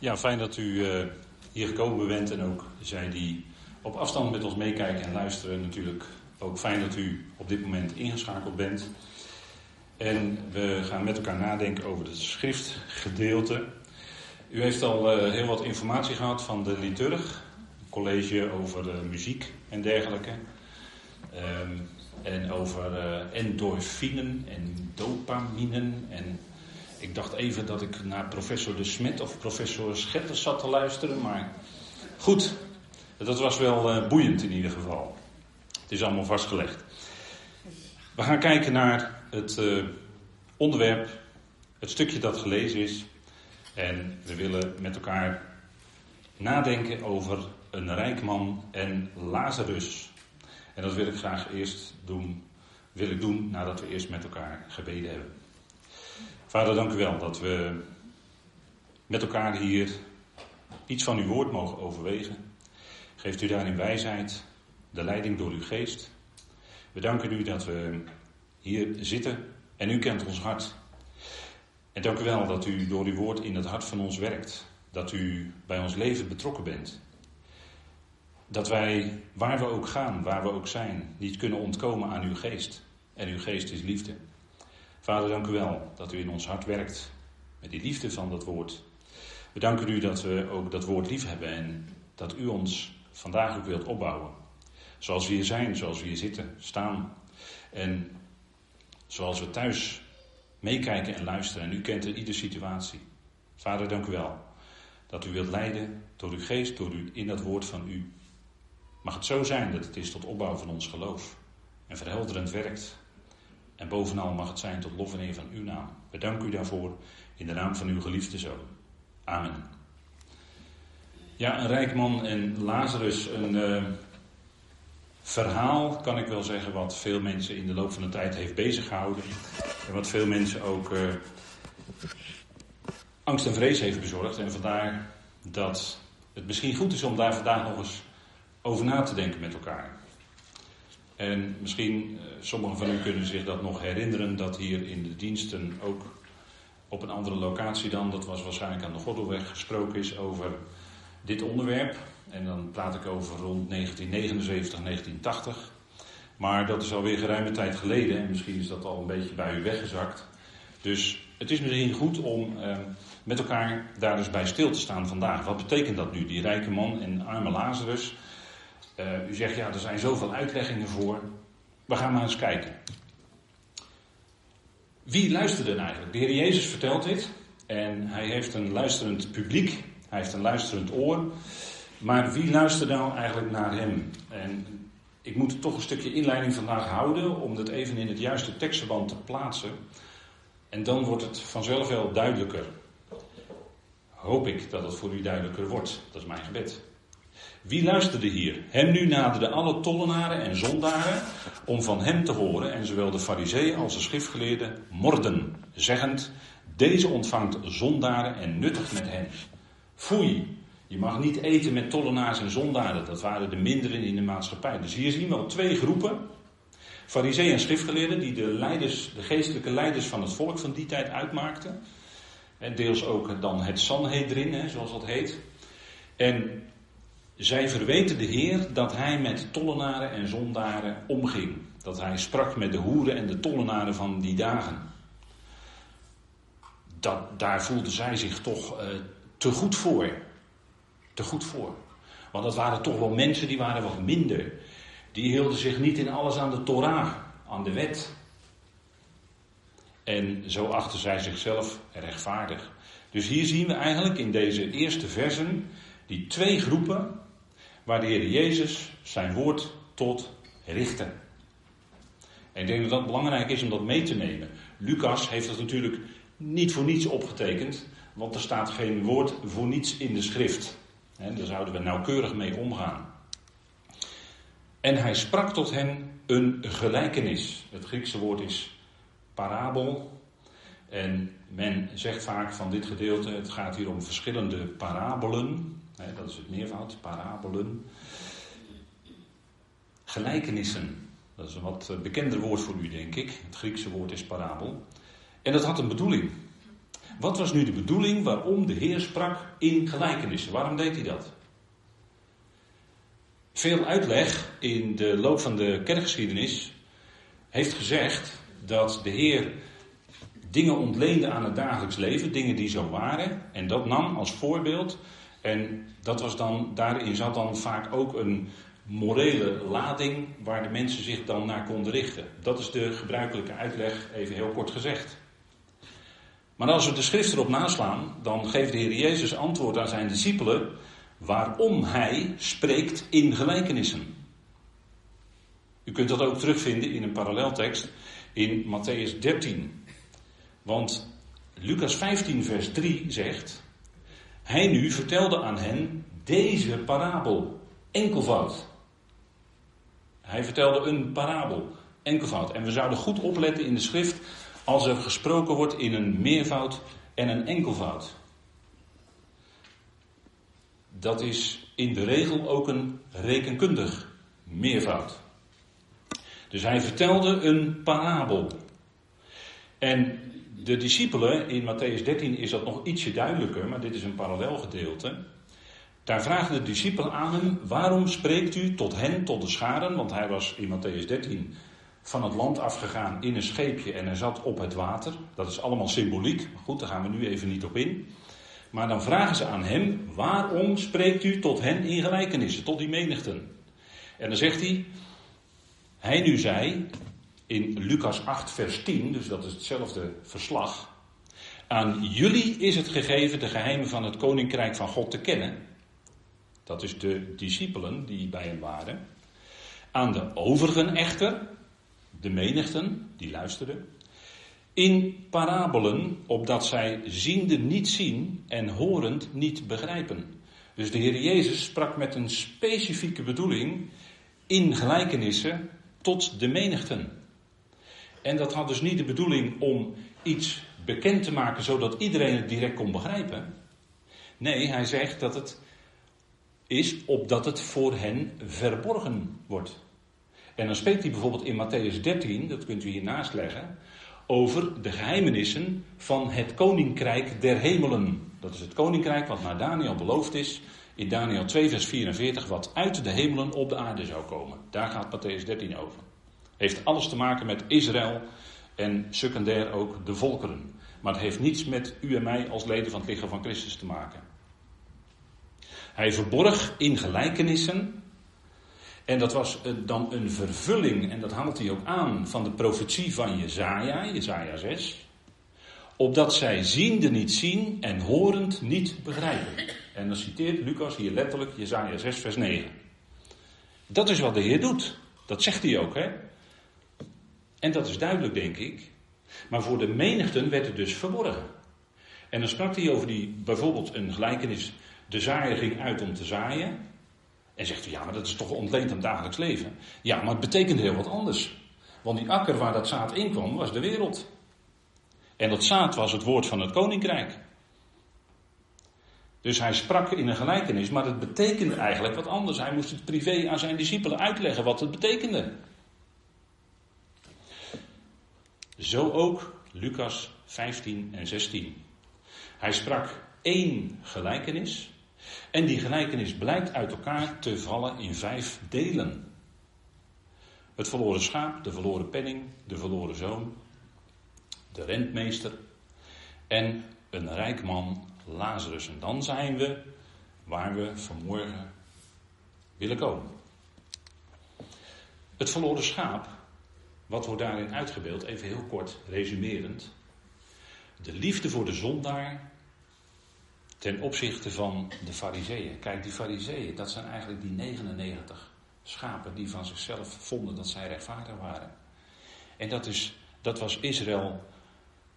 Ja, fijn dat u uh, hier gekomen bent en ook zij die op afstand met ons meekijken en luisteren. Natuurlijk ook fijn dat u op dit moment ingeschakeld bent. En we gaan met elkaar nadenken over het schriftgedeelte. U heeft al uh, heel wat informatie gehad van de liturg, college over uh, muziek en dergelijke. Um, en over endorfinen en dopaminen en ik dacht even dat ik naar professor De Smet of professor Schetters zat te luisteren, maar goed, dat was wel uh, boeiend in ieder geval. Het is allemaal vastgelegd. We gaan kijken naar het uh, onderwerp, het stukje dat gelezen is. En we willen met elkaar nadenken over een rijk man en Lazarus. En dat wil ik graag eerst doen, wil ik doen nadat we eerst met elkaar gebeden hebben. Vader, dank u wel dat we met elkaar hier iets van uw woord mogen overwegen. Geeft u daarin wijsheid, de leiding door uw geest. We danken u dat we hier zitten en u kent ons hart. En dank u wel dat u door uw woord in het hart van ons werkt. Dat u bij ons leven betrokken bent. Dat wij, waar we ook gaan, waar we ook zijn, niet kunnen ontkomen aan uw geest. En uw geest is liefde. Vader, dank u wel dat u in ons hart werkt met die liefde van dat woord. We danken u dat we ook dat woord lief hebben en dat u ons vandaag ook wilt opbouwen. Zoals we hier zijn, zoals we hier zitten, staan. En zoals we thuis meekijken en luisteren. En u kent in iedere situatie. Vader, dank u wel dat u wilt leiden door uw geest, door u in dat woord van u. Mag het zo zijn dat het is tot opbouw van ons geloof en verhelderend werkt en bovenal mag het zijn tot lof en eer van uw naam. We danken u daarvoor in de naam van uw geliefde zoon. Amen. Ja, een rijk man en Lazarus, een uh, verhaal, kan ik wel zeggen, wat veel mensen in de loop van de tijd heeft beziggehouden. En wat veel mensen ook uh, angst en vrees heeft bezorgd. En vandaar dat het misschien goed is om daar vandaag nog eens over na te denken met elkaar. En misschien, eh, sommigen van u kunnen zich dat nog herinneren, dat hier in de diensten ook op een andere locatie dan, dat was waarschijnlijk aan de Gordelweg, gesproken is over dit onderwerp. En dan praat ik over rond 1979, 1980. Maar dat is alweer geruime tijd geleden en misschien is dat al een beetje bij u weggezakt. Dus het is misschien goed om eh, met elkaar daar dus bij stil te staan vandaag. Wat betekent dat nu, die rijke man en arme Lazarus? Uh, u zegt ja, er zijn zoveel uitleggingen voor. We gaan maar eens kijken. Wie luisterde eigenlijk? De Heer Jezus vertelt dit. En hij heeft een luisterend publiek. Hij heeft een luisterend oor. Maar wie luistert nou eigenlijk naar hem? En ik moet toch een stukje inleiding vandaag houden. Om dat even in het juiste tekstverband te plaatsen. En dan wordt het vanzelf wel duidelijker. Hoop ik dat het voor u duidelijker wordt. Dat is mijn gebed. Wie luisterde hier? Hem nu naderden alle tollenaren en zondaren om van hem te horen en zowel de fariseeën als de schriftgeleerden morden, zeggend, deze ontvangt zondaren en nuttigt met hen. Foei, je mag niet eten met tollenaars en zondaren, dat waren de minderen in de maatschappij. Dus hier zien we al twee groepen, fariseeën en schriftgeleerden, die de, leiders, de geestelijke leiders van het volk van die tijd uitmaakten. En deels ook dan het Sanhedrin, zoals dat heet. En zij verweten de Heer dat hij met tollenaren en zondaren omging. Dat hij sprak met de hoeren en de tollenaren van die dagen. Dat, daar voelden zij zich toch uh, te goed voor. Te goed voor. Want dat waren toch wel mensen die waren wat minder. Die hielden zich niet in alles aan de Torah, aan de wet. En zo achten zij zichzelf rechtvaardig. Dus hier zien we eigenlijk in deze eerste versen die twee groepen waar de Jezus zijn woord tot richtte. En ik denk dat dat belangrijk is om dat mee te nemen. Lucas heeft dat natuurlijk niet voor niets opgetekend, want er staat geen woord voor niets in de schrift. Daar zouden we nauwkeurig mee omgaan. En hij sprak tot hen een gelijkenis. Het Griekse woord is parabel. En men zegt vaak van dit gedeelte, het gaat hier om verschillende parabelen dat is het meervoud, parabelen. Gelijkenissen, dat is een wat bekender woord voor u, denk ik. Het Griekse woord is parabel. En dat had een bedoeling. wat was nu de bedoeling waarom de Heer sprak in gelijkenissen? Waarom deed hij dat? Veel uitleg in de loop van de kerkgeschiedenis heeft gezegd dat de Heer dingen ontleende aan het dagelijks leven, dingen die zo waren, en dat nam als voorbeeld. En dat was dan, daarin zat dan vaak ook een morele lading waar de mensen zich dan naar konden richten. Dat is de gebruikelijke uitleg, even heel kort gezegd. Maar als we de schrift erop naslaan, dan geeft de Heer Jezus antwoord aan zijn discipelen waarom hij spreekt in gelijkenissen. U kunt dat ook terugvinden in een paralleltekst in Matthäus 13. Want Lucas 15, vers 3 zegt: Hij nu vertelde aan hen deze parabel, enkelvoud. Hij vertelde een parabel, enkelvoud. En we zouden goed opletten in de schrift als er gesproken wordt in een meervoud en een enkelvoud. Dat is in de regel ook een rekenkundig meervoud. Dus hij vertelde een parabel. En de discipelen, in Matthäus 13 is dat nog ietsje duidelijker, maar dit is een parallelgedeelte. Daar vragen de discipelen aan hem, waarom spreekt u tot hen, tot de scharen? Want hij was in Matthäus 13 van het land afgegaan in een scheepje en hij zat op het water. Dat is allemaal symboliek, maar goed, daar gaan we nu even niet op in. Maar dan vragen ze aan hem, waarom spreekt u tot hen in gelijkenissen, tot die menigten? En dan zegt hij, hij nu zei, in Lucas 8, vers 10, dus dat is hetzelfde verslag. Aan jullie is het gegeven de geheimen van het koninkrijk van God te kennen. Dat is de discipelen die bij hem waren. Aan de overigen echter, de menigten die luisterden, in parabelen, opdat zij ziende niet zien en horend niet begrijpen. Dus de Heer Jezus sprak met een specifieke bedoeling in gelijkenissen tot de menigten. En dat had dus niet de bedoeling om iets bekend te maken zodat iedereen het direct kon begrijpen. Nee, hij zegt dat het is opdat het voor hen verborgen wordt. En dan spreekt hij bijvoorbeeld in Matthäus 13, dat kunt u hiernaast leggen, over de geheimenissen van het koninkrijk der hemelen. Dat is het koninkrijk wat naar Daniel beloofd is in Daniel 2, vers 44, wat uit de hemelen op de aarde zou komen. Daar gaat Matthäus 13 over. Heeft alles te maken met Israël en secundair ook de volkeren. Maar het heeft niets met u en mij als leden van het lichaam van Christus te maken. Hij verborg in gelijkenissen. En dat was dan een vervulling, en dat haalt hij ook aan, van de profetie van Jezaja, Jezaja 6. Opdat zij ziende niet zien en horend niet begrijpen. En dan citeert Lucas hier letterlijk Jezaja 6 vers 9. Dat is wat de Heer doet. Dat zegt hij ook, hè. En dat is duidelijk, denk ik. Maar voor de menigten werd het dus verborgen. En dan sprak hij over die, bijvoorbeeld een gelijkenis, de zaaier ging uit om te zaaien. En zegt hij, ja, maar dat is toch ontleend aan dagelijks leven. Ja, maar het betekent heel wat anders. Want die akker waar dat zaad in kwam, was de wereld. En dat zaad was het woord van het koninkrijk. Dus hij sprak in een gelijkenis, maar het betekende eigenlijk wat anders. Hij moest het privé aan zijn discipelen uitleggen wat het betekende. Zo ook Lucas 15 en 16. Hij sprak één gelijkenis. En die gelijkenis blijkt uit elkaar te vallen in vijf delen. Het verloren schaap, de verloren penning, de verloren zoon, de rentmeester en een rijk man, Lazarus. En dan zijn we waar we vanmorgen willen komen. Het verloren schaap wat wordt daarin uitgebeeld? Even heel kort resumerend. De liefde voor de zondaar ten opzichte van de fariseeën. Kijk, die fariseeën, dat zijn eigenlijk die 99 schapen die van zichzelf vonden dat zij rechtvaardig waren. En dat, is, dat was Israël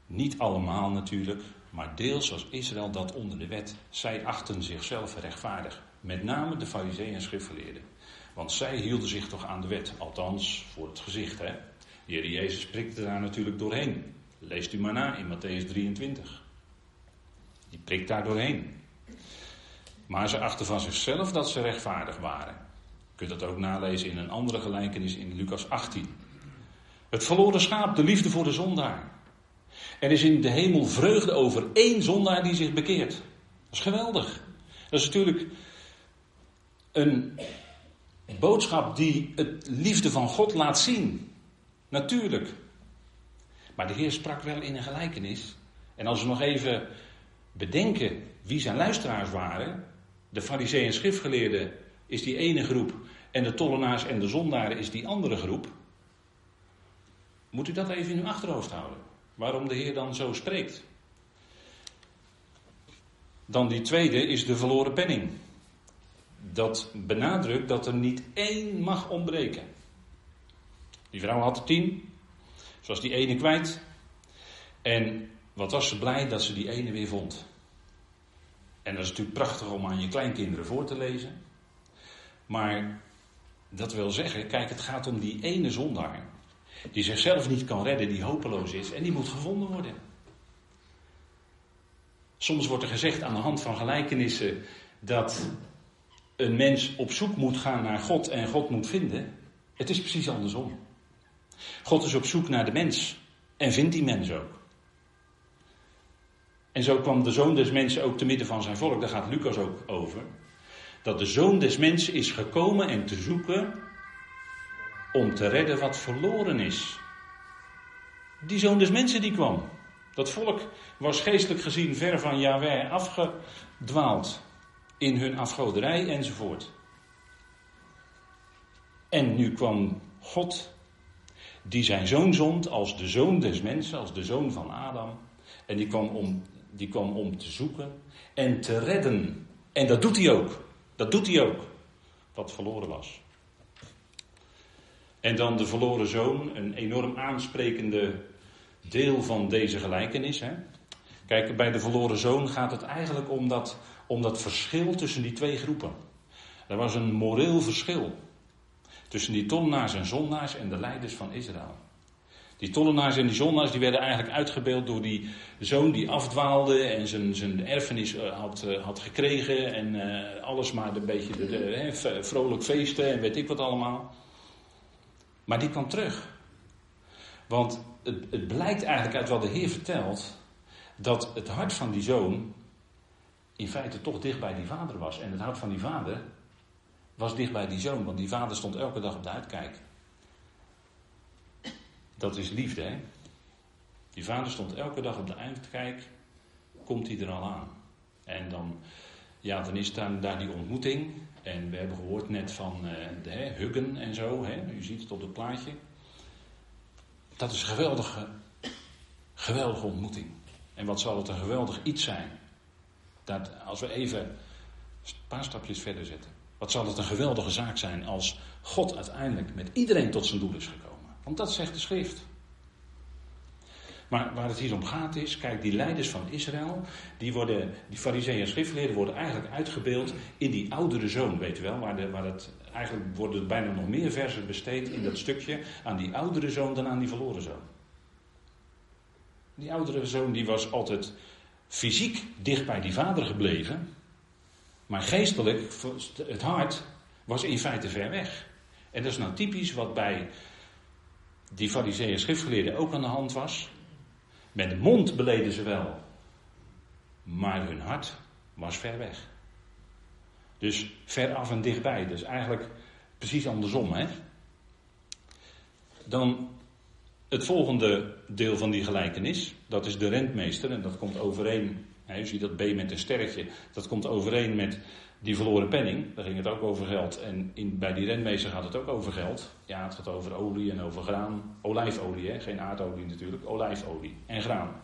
niet allemaal natuurlijk, maar deels was Israël dat onder de wet. Zij achten zichzelf rechtvaardig. Met name de fariseeën en schriftgeleerden. Want zij hielden zich toch aan de wet, althans voor het gezicht. Hè? De Heer Jezus prikte daar natuurlijk doorheen. Leest u maar na in Matthäus 23. Die prikt daar doorheen. Maar ze achten van zichzelf dat ze rechtvaardig waren. Je kunt dat ook nalezen in een andere gelijkenis in Lucas 18. Het verloren schaap, de liefde voor de zondaar. Er is in de hemel vreugde over één zondaar die zich bekeert. Dat is geweldig. Dat is natuurlijk een boodschap die het liefde van God laat zien. Natuurlijk. Maar de Heer sprak wel in een gelijkenis. En als we nog even bedenken wie zijn luisteraars waren. De fariseeën en schriftgeleerden is die ene groep. En de tollenaars en de zondaren is die andere groep. Moet u dat even in uw achterhoofd houden. Waarom de Heer dan zo spreekt. Dan die tweede is de verloren penning. Dat benadrukt dat er niet één mag ontbreken. Die vrouw had er tien. Ze was die ene kwijt. En wat was ze blij dat ze die ene weer vond. En dat is natuurlijk prachtig om aan je kleinkinderen voor te lezen. Maar dat wil zeggen, kijk, het gaat om die ene zondaar. Die zichzelf niet kan redden, die hopeloos is en die moet gevonden worden. Soms wordt er gezegd aan de hand van gelijkenissen dat een mens op zoek moet gaan naar God en God moet vinden. Het is precies andersom. God is op zoek naar de mens en vindt die mens ook. En zo kwam de zoon des mensen ook te midden van zijn volk, daar gaat Lucas ook over. Dat de zoon des mensen is gekomen en te zoeken om te redden wat verloren is. Die zoon des mensen die kwam. Dat volk was geestelijk gezien ver van Yahweh afgedwaald in hun afgoderij enzovoort. En nu kwam God, die zijn zoon zond als de zoon des mensen, als de zoon van Adam. En die kwam om, die kwam om te zoeken en te redden. En dat doet hij ook. Dat doet hij ook. Wat verloren was. En dan de verloren zoon, een enorm aansprekende deel van deze gelijkenis. Hè? Kijk, bij de verloren zoon gaat het eigenlijk om dat, om dat verschil tussen die twee groepen. Er was een moreel verschil tussen die tollenaars en zondaars en de leiders van Israël. Die tollenaars en die zondaars die werden eigenlijk uitgebeeld door die zoon die afdwaalde en zijn, zijn erfenis eh, had, eh, had gekregen en uh, alles maar een beetje de, vrolijk feesten en weet ik wat allemaal. Maar die kwam terug. Want het, het blijkt eigenlijk uit wat de Heer vertelt, dat het hart van die zoon in feite toch dicht bij die vader was. En het hart van die vader was dicht bij die zoon, want die vader stond elke dag op de uitkijk. Dat is liefde, hè? Die vader stond elke dag op de uitkijk, komt hij er al aan. En dan, ja, dan is dan daar die ontmoeting. En we hebben gehoord net van uh, de hè, Huggen en zo, hè? u ziet het op het plaatje. Dat is een geweldige, geweldige ontmoeting. En wat zal het een geweldig iets zijn. Dat als we even een paar stapjes verder zetten. Wat zal het een geweldige zaak zijn als God uiteindelijk met iedereen tot zijn doel is gekomen. Want dat zegt de schrift. Maar waar het hier om gaat is, kijk, die leiders van Israël, die worden, die fariseeën en schriftleerden worden eigenlijk uitgebeeld in die oudere zoon, weet je wel, waar, de, waar het, eigenlijk worden bijna nog meer versen besteed in dat stukje aan die oudere zoon dan aan die verloren zoon. Die oudere zoon die was altijd fysiek dicht bij die vader gebleven, maar geestelijk, het hart, was in feite ver weg. En dat is nou typisch wat bij die fariseeën schriftgeleerden ook aan de hand was. Met de mond beleden ze wel, maar hun hart was ver weg. Dus ver af en dichtbij. Dus eigenlijk precies andersom. Hè? Dan het volgende deel van die gelijkenis. Dat is de rentmeester. En dat komt overeen. U ziet dat B met een sterretje. Dat komt overeen met die verloren penning, daar ging het ook over geld. En in, bij die renmeester gaat het ook over geld. Ja, het gaat over olie en over graan. Olijfolie, hè? geen aardolie natuurlijk. Olijfolie en graan.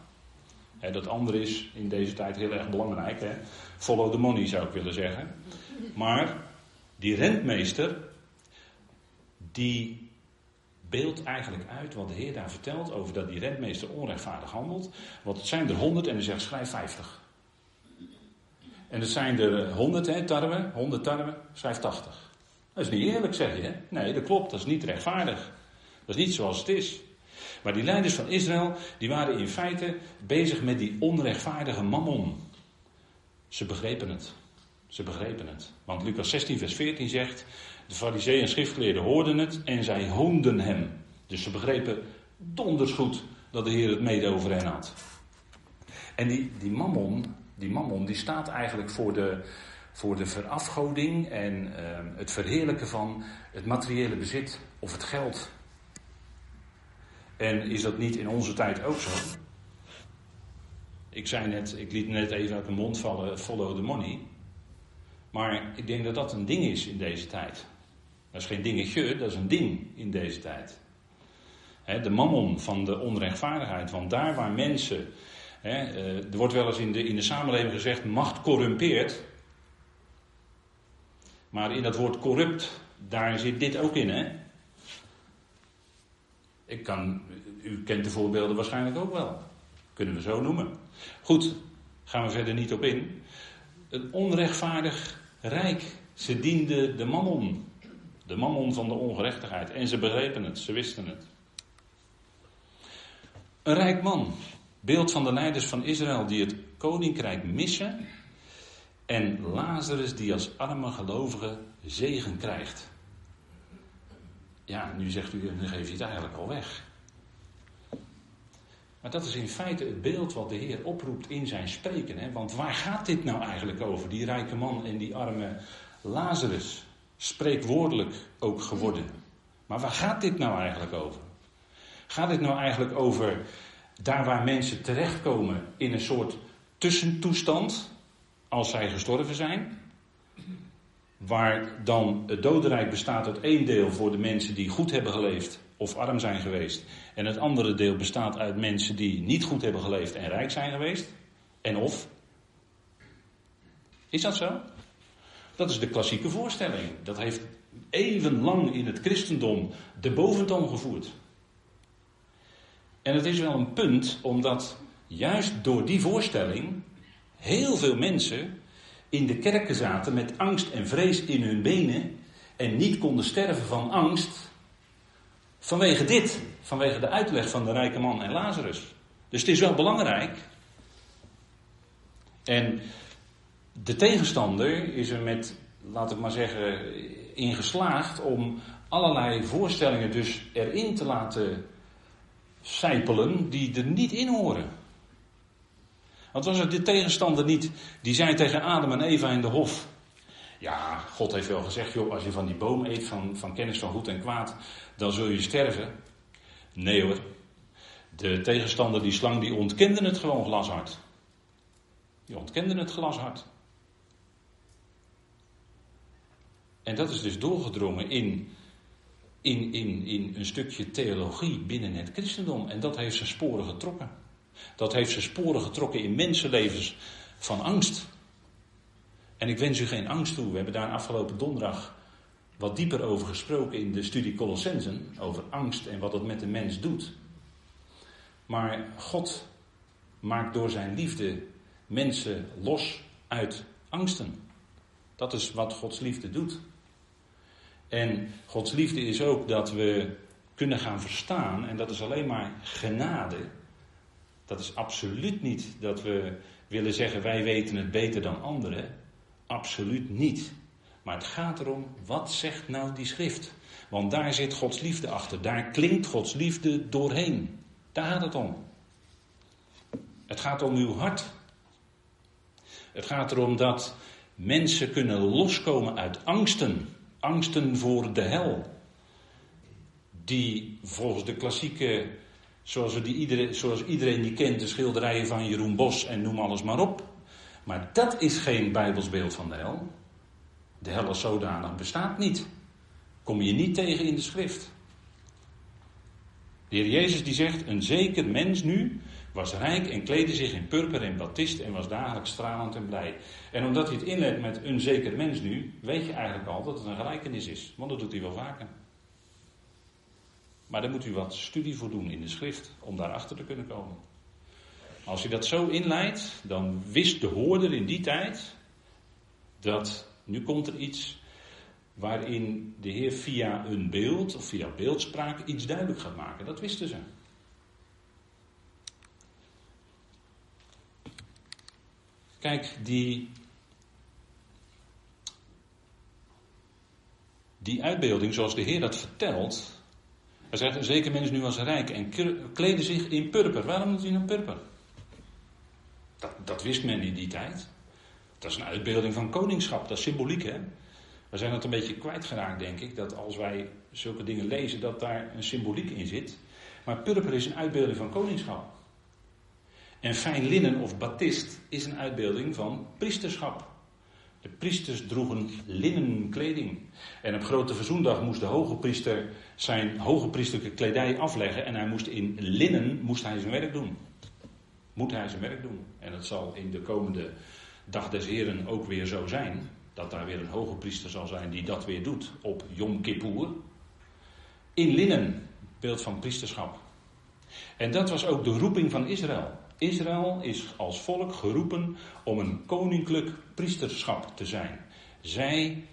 Dat andere is in deze tijd heel erg belangrijk. Hè? Follow the money zou ik willen zeggen. Maar die rentmeester, die beeldt eigenlijk uit wat de Heer daar vertelt over dat die rentmeester onrechtvaardig handelt. Want het zijn er honderd en hij zegt schrijf vijftig. En het zijn er 100 hè, tarwe, 100 tarwe, schrijf 80. Dat is niet eerlijk, zeg je. Nee, dat klopt, dat is niet rechtvaardig. Dat is niet zoals het is. Maar die leiders van Israël, die waren in feite bezig met die onrechtvaardige mammon. Ze begrepen het. Ze begrepen het. Want Lucas 16, vers 14 zegt: De fariseeën en schriftgeleerden hoorden het en zij hoonden hem. Dus ze begrepen donders goed dat de Heer het mede over hen had. En die, die mammon, die mammon, die staat eigenlijk voor de, voor de verafgoding en ehm, het verheerlijken van het materiële bezit of het geld. En is dat niet in onze tijd ook zo? Ik zei net, ik liet net even uit mijn mond vallen, follow the money. Maar ik denk dat dat een ding is in deze tijd. Dat is geen dingetje, dat is een ding in deze tijd. de mammon van de onrechtvaardigheid. Want daar waar mensen. Eh, er wordt wel eens in de, in de samenleving gezegd: macht corrumpeert. Maar in dat woord corrupt, daar zit dit ook in, hè? Ik kan, u kent de voorbeelden waarschijnlijk ook wel. Kunnen we zo noemen. Goed, gaan we verder niet op in. Een onrechtvaardig rijk. Ze dienden de mammon. De mammon van de ongerechtigheid. En ze begrepen het, ze wisten het. Een rijk man. Beeld van de leiders van Israël die het koninkrijk missen. En Lazarus die als arme gelovige zegen krijgt. Ja, nu zegt u, dan geef je het eigenlijk al weg. Maar dat is in feite het beeld wat de Heer oproept in zijn spreken. Hè? Want waar gaat dit nou eigenlijk over? Die rijke man en die arme Lazarus. Spreekwoordelijk ook geworden. Maar waar gaat dit nou eigenlijk over? Gaat dit nou eigenlijk over daar waar mensen terechtkomen in een soort tussentoestand als zij gestorven zijn? Waar dan het dodenrijk bestaat uit één deel voor de mensen die goed hebben geleefd of arm zijn geweest. En het andere deel bestaat uit mensen die niet goed hebben geleefd en rijk zijn geweest. En of. Is dat zo? Dat is de klassieke voorstelling. Dat heeft eeuwenlang in het christendom de boventoon gevoerd. En het is wel een punt, omdat juist door die voorstelling heel veel mensen in de kerken zaten met angst en vrees in hun benen en niet konden sterven van angst vanwege dit, vanwege de uitleg van de rijke man en Lazarus. Dus het is wel belangrijk. En de tegenstander is er met, laat ik maar zeggen, in geslaagd om allerlei voorstellingen dus erin te laten sijpelen die er niet in horen. Want was het de tegenstander niet, die zei tegen Adam en Eva in de hof. Ja, God heeft wel gezegd, joh, als je van die boom eet, van, van kennis van goed en kwaad, dan zul je sterven. Nee hoor. De tegenstander, die slang, die ontkende het gewoon glashard. Die ontkende het glashard. En dat is dus doorgedrongen in, in, in, in een stukje theologie binnen het christendom. En dat heeft zijn sporen getrokken. Dat heeft zijn sporen getrokken in mensenlevens van angst. En ik wens u geen angst toe. We hebben daar afgelopen donderdag wat dieper over gesproken in de studie Colossensen. Over angst en wat het met de mens doet. Maar God maakt door zijn liefde mensen los uit angsten. Dat is wat Gods liefde doet. En Gods liefde is ook dat we kunnen gaan verstaan, en dat is alleen maar genade, dat is absoluut niet dat we willen zeggen wij weten het beter dan anderen. Absoluut niet. Maar het gaat erom, wat zegt nou die schrift? Want daar zit Gods liefde achter. Daar klinkt Gods liefde doorheen. Daar gaat het om. Het gaat om uw hart. Het gaat erom dat mensen kunnen loskomen uit angsten. Angsten voor de hel. Die volgens de klassieke Zoals, we die iedereen, zoals iedereen die kent, de schilderijen van Jeroen Bos en noem alles maar op. Maar dat is geen Bijbels beeld van de hel. De hel als zodanig bestaat niet. Kom je niet tegen in de schrift. De Heer Jezus die zegt, een zeker mens nu was rijk en kleedde zich in purper en batist en was dagelijks stralend en blij. En omdat hij het inlet met een zeker mens nu, weet je eigenlijk al dat het een gelijkenis is. Want dat doet hij wel vaker. Maar daar moet u wat studie voor doen in de schrift om daarachter te kunnen komen. Als je dat zo inleidt, dan wist de hoorder in die tijd dat nu komt er iets waarin de Heer via een beeld of via beeldspraak iets duidelijk gaat maken. Dat wisten ze. Kijk, die, die uitbeelding zoals de Heer dat vertelt, Hij zegt, zeker mensen nu als rijk en kleden zich in purper. Waarom moet hij een purper? Dat, dat wist men in die tijd. Dat is een uitbeelding van koningschap, dat is symboliek hè. We zijn het een beetje kwijtgeraakt denk ik, dat als wij zulke dingen lezen, dat daar een symboliek in zit. Maar purper is een uitbeelding van koningschap. En fijn linnen of batist is een uitbeelding van priesterschap. De priesters droegen linnen kleding. En op grote verzoendag moest de hoge priester zijn hoge priesterlijke kledij afleggen. En hij moest in linnen moest hij zijn werk doen. Moet hij zijn werk doen. En dat zal in de komende dag des heren ook weer zo zijn. Dat daar weer een hoge priester zal zijn die dat weer doet op Yom Kippur. In linnen, beeld van priesterschap. En dat was ook de roeping van Israël. Israël is als volk geroepen om een koninklijk priesterschap te zijn. Zij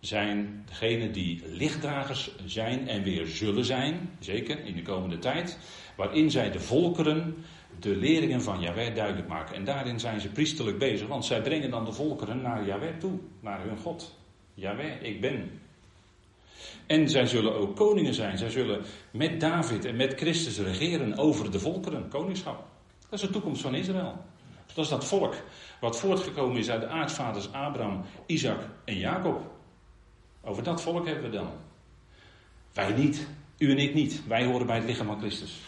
zijn degene die lichtdragers zijn en weer zullen zijn, zeker in de komende tijd, waarin zij de volkeren de leringen van Jahweh duidelijk maken. En daarin zijn ze priesterlijk bezig, want zij brengen dan de volkeren naar Jahweh toe, naar hun God. Jahweh, ik ben. En zij zullen ook koningen zijn. Zij zullen met David en met Christus regeren over de volkeren, koningschap. Dat is de toekomst van Israël. Dat is dat volk wat voortgekomen is uit de aartsvaders Abraham, Isaac en Jacob. Over dat volk hebben we dan. Wij niet, u en ik niet. Wij horen bij het lichaam van Christus.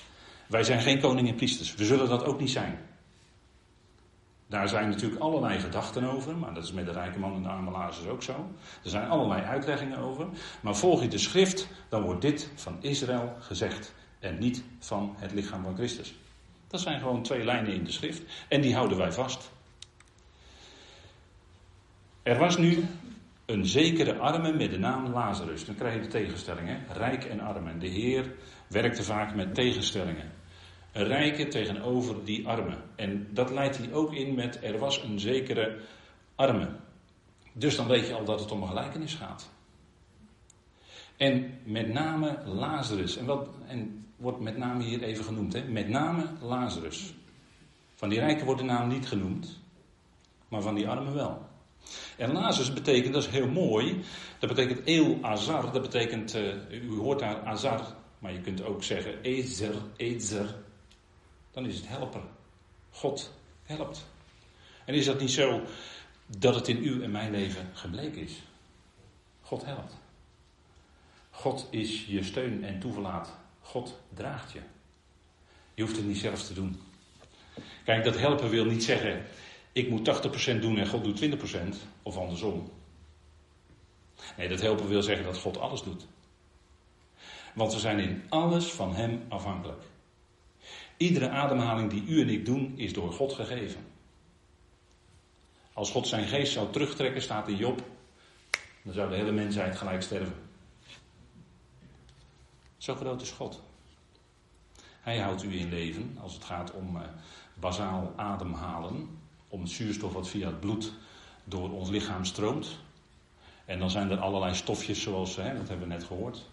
Wij zijn geen koning en priesters. We zullen dat ook niet zijn. Daar zijn natuurlijk allerlei gedachten over, maar dat is met de rijke man en de arme Lazarus ook zo. Er zijn allerlei uitleggingen over. Maar volg je de schrift, dan wordt dit van Israël gezegd en niet van het lichaam van Christus. Dat zijn gewoon twee lijnen in de schrift en die houden wij vast. Er was nu een zekere arme met de naam Lazarus. Dan krijg je de tegenstelling, hè? rijk en arm. En de Heer werkte vaak met tegenstellingen. Een rijke tegenover die arme. En dat leidt hij ook in met er was een zekere arme. Dus dan weet je al dat het om een gelijkenis gaat. En met name Lazarus. En, wat, en wordt met name hier even genoemd. Hè? Met name Lazarus. Van die rijken wordt de naam niet genoemd. Maar van die armen wel. En Lazarus betekent, dat is heel mooi. Dat betekent El Azar. Dat betekent, uh, u hoort daar Azar. Maar je kunt ook zeggen Ezer, Ezer. Dan is het helper. God helpt. En is dat niet zo dat het in uw en mijn leven gebleken is? God helpt. God is je steun en toeverlaat. God draagt je. Je hoeft het niet zelf te doen. Kijk, dat helpen wil niet zeggen, ik moet 80% doen en God doet 20%, of andersom. Nee, dat helpen wil zeggen dat God alles doet. Want we zijn in alles van Hem afhankelijk. Iedere ademhaling die u en ik doen, is door God gegeven. Als God zijn geest zou terugtrekken, staat in Job, dan zou de hele mensheid gelijk sterven. Zo groot is God. Hij houdt u in leven als het gaat om uh, bazaal ademhalen, om het zuurstof wat via het bloed door ons lichaam stroomt. En dan zijn er allerlei stofjes zoals, hè, dat hebben we net gehoord,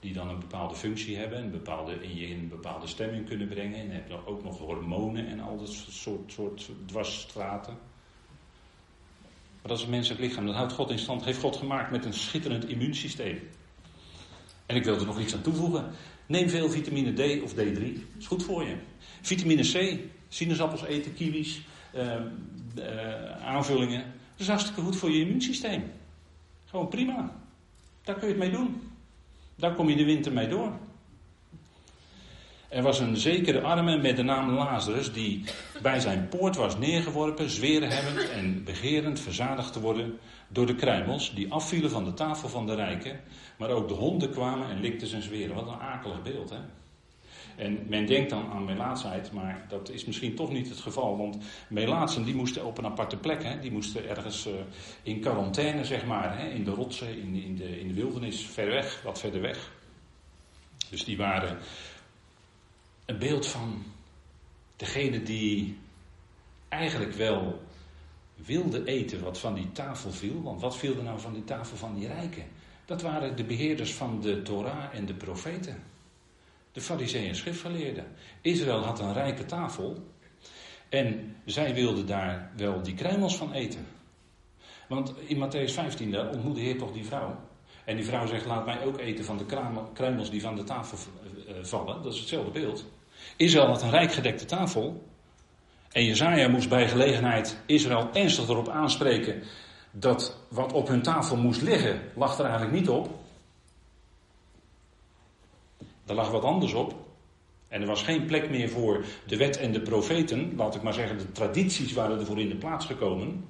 die dan een bepaalde functie hebben en bepaalde, in je in een bepaalde stemming kunnen brengen. En je hebt ook nog hormonen en al dat soort, soort dwarsstraten. Maar dat is een menselijk lichaam, dat houdt God in stand, heeft God gemaakt met een schitterend immuunsysteem. En ik wil er nog iets aan toevoegen. Neem veel vitamine D of D3. Is goed voor je. Vitamine C, sinaasappels eten, kiwis, uh, uh, aanvullingen. Dat is hartstikke goed voor je immuunsysteem. Gewoon prima. Daar kun je het mee doen. Daar kom je de winter mee door. Er was een zekere arme met de naam Lazarus die bij zijn poort was neergeworpen, zweren hebbend en begerend verzadigd te worden door de kruimels die afvielen van de tafel van de rijken. Maar ook de honden kwamen en likten zijn zweren. Wat een akelig beeld, hè? En men denkt dan aan melaatsheid, maar dat is misschien toch niet het geval. Want melaatsen die moesten op een aparte plek, hè? die moesten ergens uh, in quarantaine, zeg maar, hè? in de rotsen, in, in, de, in de wildernis, ver weg, wat verder weg. Dus die waren een beeld van degene die eigenlijk wel wilde eten wat van die tafel viel. Want wat viel er nou van die tafel van die rijken? Dat waren de beheerders van de Torah en de profeten. De fariseeën en schriftgeleerden. Israël had een rijke tafel. En zij wilden daar wel die kruimels van eten. Want in Matthäus 15 daar ontmoet de Heer toch die vrouw. En die vrouw zegt, laat mij ook eten van de kruimels die van de tafel eh, vallen. Dat is hetzelfde beeld. Israël had een rijk gedekte tafel. En Jezaja moest bij gelegenheid Israël ernstig erop aanspreken dat wat op hun tafel moest liggen, lag er eigenlijk niet op. Er lag wat anders op. En er was geen plek meer voor de wet en de profeten. Laat ik maar zeggen, de tradities waren ervoor in de plaats gekomen.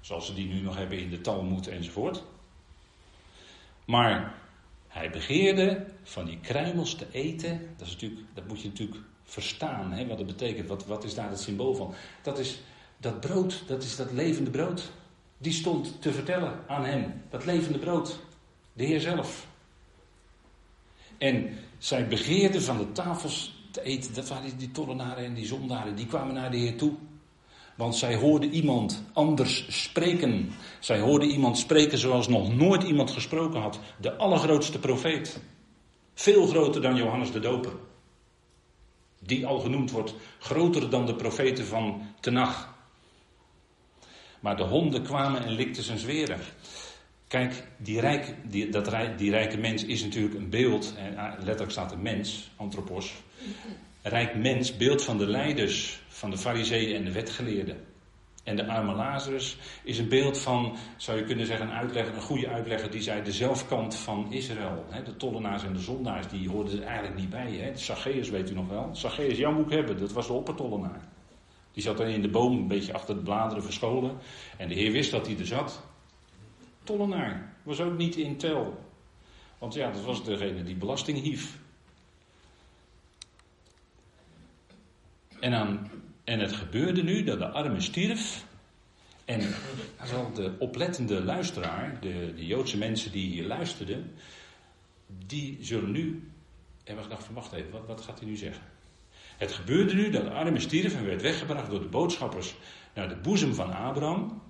Zoals ze die nu nog hebben in de Talmud enzovoort. Maar hij begeerde van die kruimels te eten. Dat, is natuurlijk, dat moet je natuurlijk verstaan, hè, wat het betekent. Wat, wat is daar het symbool van? Dat is dat brood, dat is dat levende brood. Die stond te vertellen aan hem. Dat levende brood. De Heer zelf. En zij begeerden van de tafels te eten. Dat waren die tollenaren en die zondaren. Die kwamen naar de Heer toe. Want zij hoorden iemand anders spreken. Zij hoorden iemand spreken zoals nog nooit iemand gesproken had. De allergrootste profeet. Veel groter dan Johannes de Doper. Die al genoemd wordt groter dan de profeten van Tenach. Maar de honden kwamen en likten zijn zweren. Kijk, die, rijk, die, dat, die rijke mens is natuurlijk een beeld. Letterlijk staat een mens, antropos. Rijk mens, beeld van de leiders, van de fariseeën en de wetgeleerden. En de arme Lazarus is een beeld van, zou je kunnen zeggen, een uitlegger, een goede uitlegger, die zei de zelfkant van Israël. De tollenaars en de zondaars, die hoorden er eigenlijk niet bij. Hè? Zacchaeus weet u nog wel. Zacchaeus, jou moet ik hebben, dat was de oppertollenaar. Die zat dan in de boom, een beetje achter de bladeren verscholen. En de Heer wist dat hij er zat. Tollenaar, was ook niet in tel. Want ja, dat was degene die belasting hief. En, aan, en het gebeurde nu dat de arme stierf. En de oplettende luisteraar, de, de Joodse mensen die hier luisterden, die zullen nu hebben gedacht van wacht even, wat, wat gaat hij nu zeggen? Het gebeurde nu dat de arme stierf en werd weggebracht door de boodschappers naar de boezem van Abraham.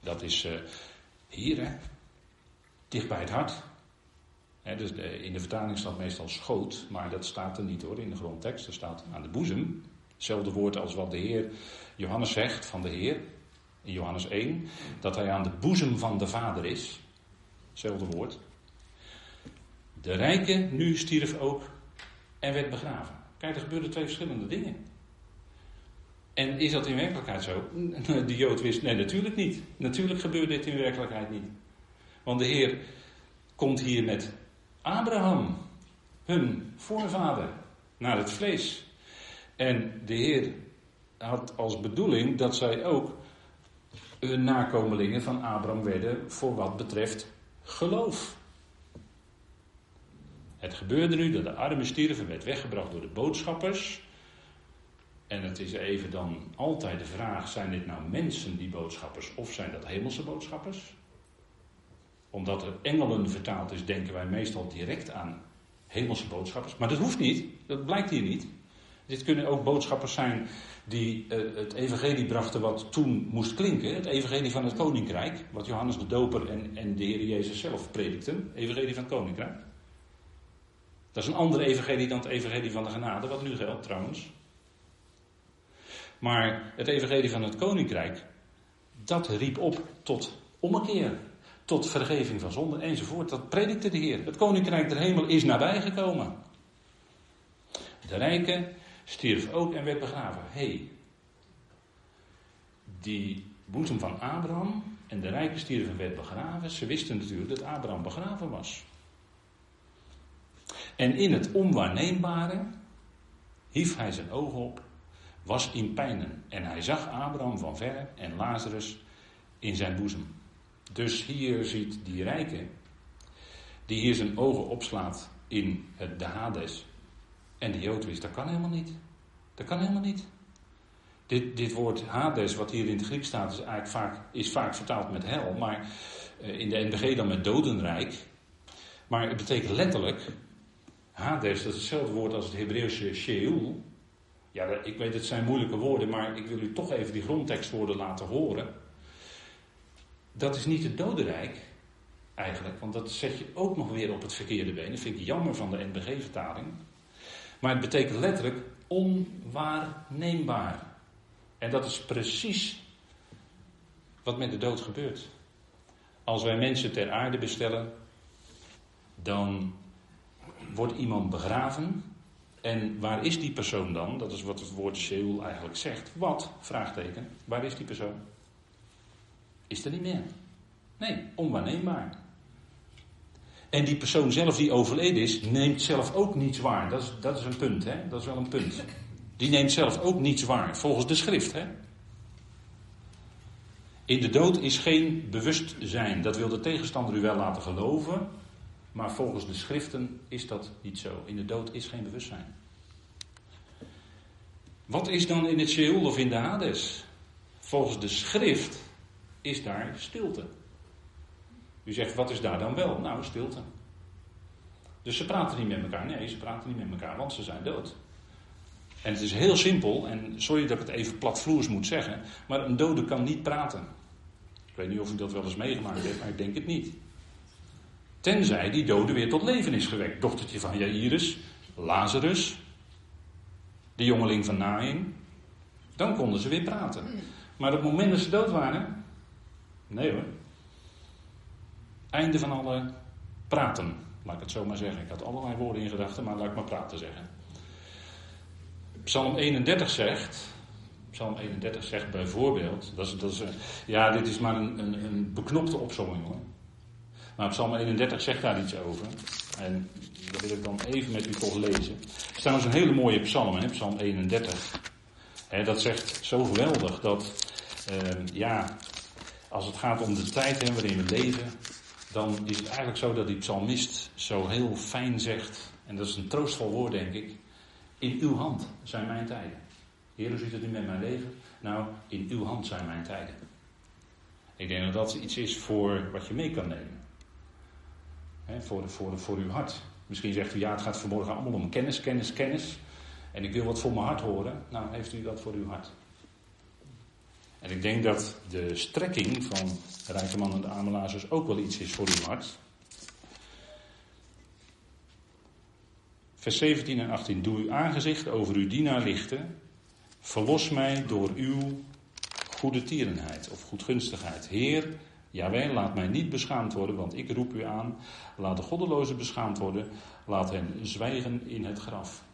Dat is uh, hier, hè, dicht bij het hart. dus in de vertaling staat meestal schoot, maar dat staat er niet hoor in de grondtekst. Er staat aan de boezem. Hetzelfde woord als wat de Heer Johannes zegt van de Heer in Johannes 1. Dat hij aan de boezem van de Vader is. Hetzelfde woord. De rijke nu stierf ook en werd begraven. Kijk, er gebeuren twee verschillende dingen. En is dat in werkelijkheid zo? De Jood wist, nee, natuurlijk niet. Natuurlijk gebeurt dit in werkelijkheid niet. Want de Heer komt hier met Abraham, hun voorvader, naar het vlees. En de Heer had als bedoeling dat zij ook hun nakomelingen van Abraham werden voor wat betreft geloof. Het gebeurde nu dat de arme stierf en werd weggebracht door de boodschappers. En het is even dan altijd de vraag: zijn dit nou mensen die boodschappers of zijn dat hemelse boodschappers? Omdat er engelen vertaald is, denken wij meestal direct aan hemelse boodschappers. Maar dat hoeft niet, dat blijkt hier niet. Dit kunnen ook boodschappers zijn die uh, het evangelie brachten wat toen moest klinken. Het evangelie van het koninkrijk, wat Johannes de Doper en, en de Heer Jezus zelf predikten. Evangelie van het koninkrijk. Dat is een andere evangelie dan het evangelie van de genade, wat nu geldt trouwens. Maar het evangelie van het koninkrijk, dat riep op tot ommekeer, tot vergeving van zonde enzovoort. Dat predikte de Heer. Het koninkrijk der hemel is nabijgekomen. De rijke stierf ook en werd begraven. Hé, hey, die boezem van Abraham en de rijke stierf en werd begraven. Ze wisten natuurlijk dat Abraham begraven was. En in het onwaarneembare hief hij zijn ogen op, was in pijnen. En hij zag Abraham van verre en Lazarus in zijn boezem. Dus hier ziet die rijke, die hier zijn ogen opslaat in het, de Hades. En de Jood wist, dat kan helemaal niet. Dat kan helemaal niet. Dit, dit woord Hades, wat hier in het Grieks staat, is, eigenlijk vaak, is vaak vertaald met hel. Maar eh, in de NBG dan met dodenrijk. Maar het betekent letterlijk Hades, dat is hetzelfde woord als het Hebreeuwse Sheol. Ja, ik weet het zijn moeilijke woorden, maar ik wil u toch even die grondtekstwoorden laten horen. Dat is niet het dodenrijk, eigenlijk, want dat zet je ook nog weer op het verkeerde been. Dat vind ik jammer van de NBG-vertaling. Maar het betekent letterlijk onwaarneembaar. En dat is precies wat met de dood gebeurt. Als wij mensen ter aarde bestellen, dan wordt iemand begraven. En waar is die persoon dan? Dat is wat het woord Sheol eigenlijk zegt. Wat? Vraagteken. Waar is die persoon? Is er niet meer. Nee, onwaarneembaar. En die persoon zelf die overleden is, neemt zelf ook niets waar. Dat is, dat is een punt, hè? Dat is wel een punt. Die neemt zelf ook niets waar, volgens de schrift, hè? In de dood is geen bewustzijn. Dat wil de tegenstander u wel laten geloven. Maar volgens de schriften is dat niet zo. In de dood is geen bewustzijn. Wat is dan in het Sheol of in de Hades? Volgens de schrift is daar stilte. U zegt, wat is daar dan wel? Nou, stilte. Dus ze praten niet met elkaar. Nee, ze praten niet met elkaar, want ze zijn dood. En het is heel simpel, en sorry dat ik het even platvloers moet zeggen, maar een dode kan niet praten. Ik weet niet of u dat wel eens meegemaakt heeft, maar ik denk het niet. Tenzij die dode weer tot leven is gewekt. Dochtertje van Jairus, Lazarus, de jongeling van Nain. Dan konden ze weer praten. Maar op het moment dat ze dood waren, nee hoor. Einde van alle praten, laat ik het zo maar zeggen. Ik had allerlei woorden in gedachten, maar laat ik maar praten zeggen. Psalm 31 zegt, Psalm 31 zegt bijvoorbeeld, dat is, dat is, ja, dit is maar een, een, een beknopte opzomming hoor. Maar Psalm 31 zegt daar iets over. En dat wil ik dan even met u toch lezen. Het is trouwens een hele mooie psalm, hè, Psalm 31. dat zegt zo geweldig dat, uh, ja, als het gaat om de tijd hè, waarin we leven, dan is het eigenlijk zo dat die psalmist zo heel fijn zegt, en dat is een troostvol woord denk ik, in uw hand zijn mijn tijden. Heer, hoe zit het nu met mijn leven? Nou, in uw hand zijn mijn tijden. Ik denk dat dat iets is voor wat je mee kan nemen. He, voor, voor, voor uw hart. Misschien zegt u, ja, het gaat vanmorgen allemaal om kennis, kennis, kennis. En ik wil wat voor mijn hart horen. Nou, heeft u dat voor uw hart. En ik denk dat de strekking van Rijke Man en de Amelazers ook wel iets is voor uw hart. Vers 17 en 18. Doe uw aangezicht over uw dienaar lichten. Verlos mij door uw goede tierenheid of goedgunstigheid. Heer, Jawel, laat mij niet beschaamd worden, want ik roep u aan. Laat de goddelozen beschaamd worden. Laat hen zwijgen in het graf.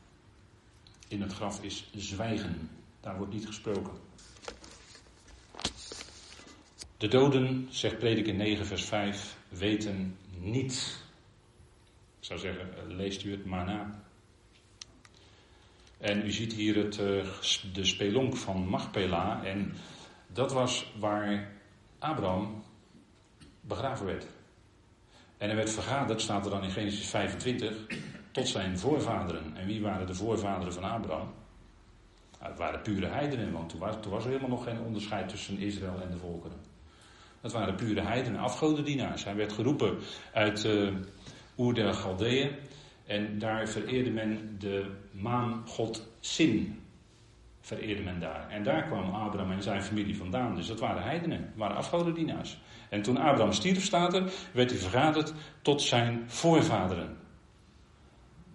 In het graf is zwijgen. Daar wordt niet gesproken. De doden, zegt prediker 9, vers 5, weten niets. Ik zou zeggen, leest u het maar na. En u ziet hier het, eh, de spelonk van Machpela. En dat was waar Abraham begraven werd. En er werd vergaderd, staat er dan in Genesis 25, tot zijn voorvaderen. En wie waren de voorvaderen van Abraham? Nou, het waren pure heidenen, want toen was, er helemaal nog geen onderscheid tussen Israël en de volkeren. Dat waren pure heidenen, afgodendienaars. Hij werd geroepen uit uh, Oer der. En daar vereerde men de maangod Sin. Vereerde men daar. En daar kwam Abraham en zijn familie vandaan. Dus dat waren heidenen, dat waren afgodendienaars. En toen Abraham stierf, staat er, werd hij vergaderd tot zijn voorvaderen.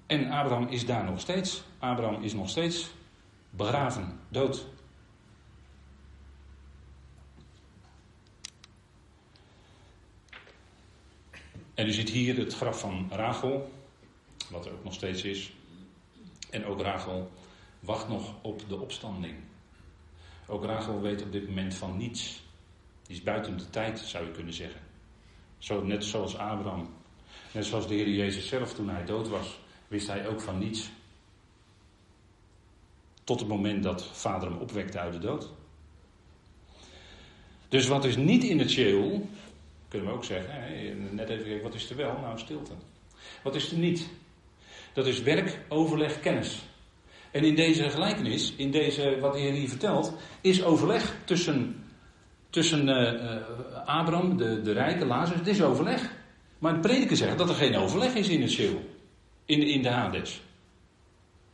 En Abraham is daar nog steeds. Abraham is nog steeds begraven, dood. En u ziet hier het graf van Rachel, wat er ook nog steeds is. En ook Rachel wacht nog op de opstanding. Ook Rachel weet op dit moment van niets. Die is buiten de tijd, zou je kunnen zeggen. Zo, net zoals Abraham. Net zoals de Heer Jezus zelf toen hij dood was, wist hij ook van niets. Tot het moment dat vader hem opwekte uit de dood. Dus wat is niet in het Sheol, kunnen we ook zeggen, net even kijken, wat is er wel? Nou, stilte. Wat is er niet? Dat is werk, overleg, kennis. En in deze gelijkenis, in deze, wat de Heer hier vertelt, is overleg tussen tussen uh, Abraham, de, de rijke, Lazarus. Het is overleg. Maar de prediker zegt dat er geen overleg is in het Sheol. In, in de Hades.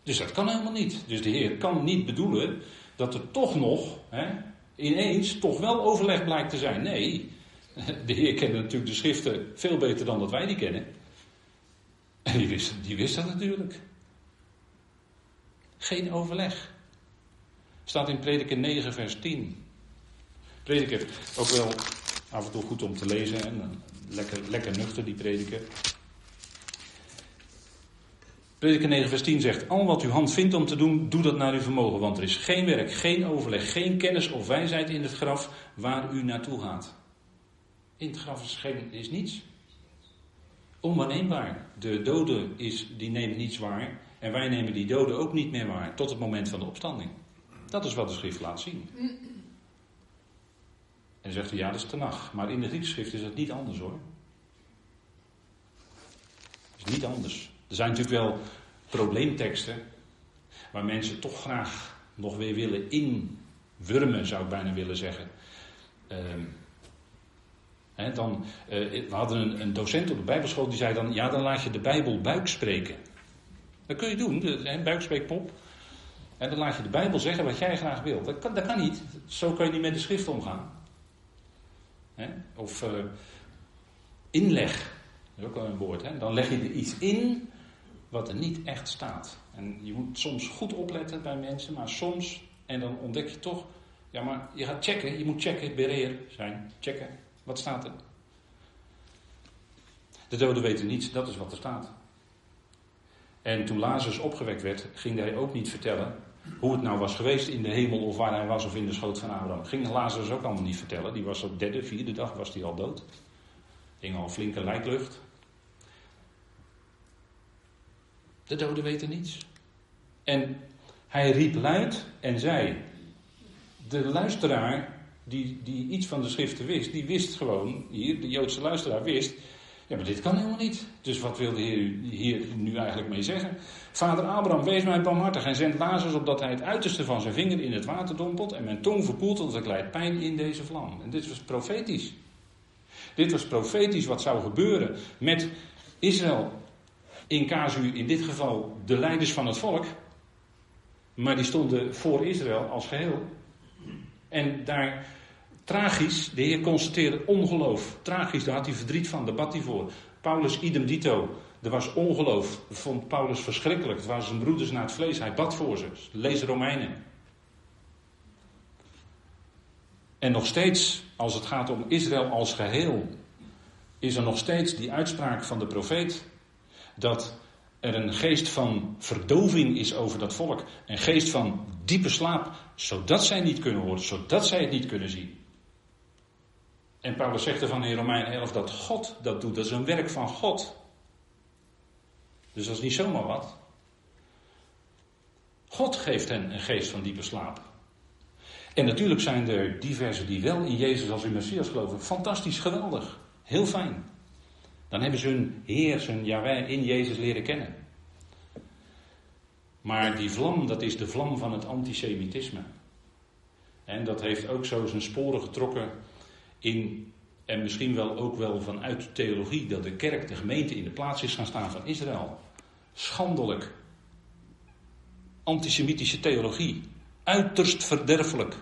Dus dat kan helemaal niet. Dus de Heer kan niet bedoelen dat er toch nog, hè, ineens, toch wel overleg blijkt te zijn. Nee, de Heer kende natuurlijk de schriften veel beter dan dat wij die kennen. En die wist, die wist dat natuurlijk. Geen overleg. Staat in Prediker 9, vers 10. Prediker, ook wel af en toe goed om te lezen. En lekker, lekker nuchter, die prediker. Prediker 9 vers 10 zegt, al wat uw hand vindt om te doen, doe dat naar uw vermogen. Want er is geen werk, geen overleg, geen kennis of wijsheid in het graf waar u naartoe gaat. In het graf is, is niets. Onwaarneembaar. De dode is, die neemt niets waar. En wij nemen die doden ook niet meer waar. Tot het moment van de opstanding. Dat is wat de schrift laat zien. En zegt u, ja, dat is tenag. Maar in de Griekse schrift is het niet anders hoor. Is niet anders. Er zijn natuurlijk wel probleemteksten waar mensen toch graag nog weer willen inwurmen, zou ik bijna willen zeggen. Uh, dan, uh, we hadden een, een, docent op de Bijbelschool die zei dan: Ja, dan laat je de Bijbel buik spreken. Dat kun je doen, de, buikspreekpop. En dan laat je de Bijbel zeggen wat jij graag wil. Dat kan, dat kan niet. Zo kun je niet met de schrift omgaan. Of uh, inleg. Dat is ook wel een woord. Hè? Dan leg je er iets in wat er niet echt staat. En je moet soms goed opletten bij mensen, maar soms, en dan ontdek je toch, ja maar je gaat checken, je moet checken, bereer zijn, checken, wat staat er? De doden weten niets, dat is wat er staat. En toen Lazarus opgewekt werd, ging hij ook niet vertellen hoe het nou was geweest in de hemel of waar hij was of in de schoot van Abraham. Ging Lazarus ook allemaal niet vertellen. Die was op derde, vierde dag was hij al dood. Ging al flinke lijklucht. De doden weten niets. En hij riep luid en zei: De luisteraar die, die iets van de schriften wist, die wist gewoon, hier, de Joodse luisteraar wist, ja, maar dit kan helemaal niet. Dus wat wil de Heer hier nu eigenlijk mee zeggen? Vader Abraham, wees mij barmhartig en zend Lazarus opdat hij het uiterste van zijn vinger in het water dompelt en mijn tong verkoelt, want ik leid pijn in deze vlam. En dit was profetisch. Dit was profetisch wat zou gebeuren met Israël in casu, in dit geval de leiders van het volk, maar die stonden voor Israël als geheel. En daar, tragisch, de Heer constateerde ongeloof. Tragisch, daar had hij verdriet van, daar bad hij voor. Paulus idem dito. Er was ongeloof. Vond Paulus verschrikkelijk. Het waren zijn broeders naar het vlees. Hij bad voor ze. Lees Romeinen. En nog steeds, als het gaat om Israël als geheel, is er nog steeds die uitspraak van de profeet dat er een geest van verdoving is over dat volk. Een geest van diepe slaap, zodat zij niet kunnen horen, zodat zij het niet kunnen zien. En Paulus zegt ervan in Romein 11 dat God dat doet. Dat is een werk van God. Dus dat is niet zomaar wat. God geeft hen een geest van diepe slaap. En natuurlijk zijn er diverse die wel in Jezus als in Messias geloven. Fantastisch, geweldig. Heel fijn. Dan hebben ze hun Heer, zijn Yahweh in Jezus leren kennen. Maar die vlam, dat is de vlam van het antisemitisme. En dat heeft ook zo zijn sporen getrokken in, en misschien wel ook wel vanuit de theologie, dat de kerk, de gemeente in de plaats is gaan staan van Israël. Schandelijk. Antisemitische theologie. Uiterst verderfelijk.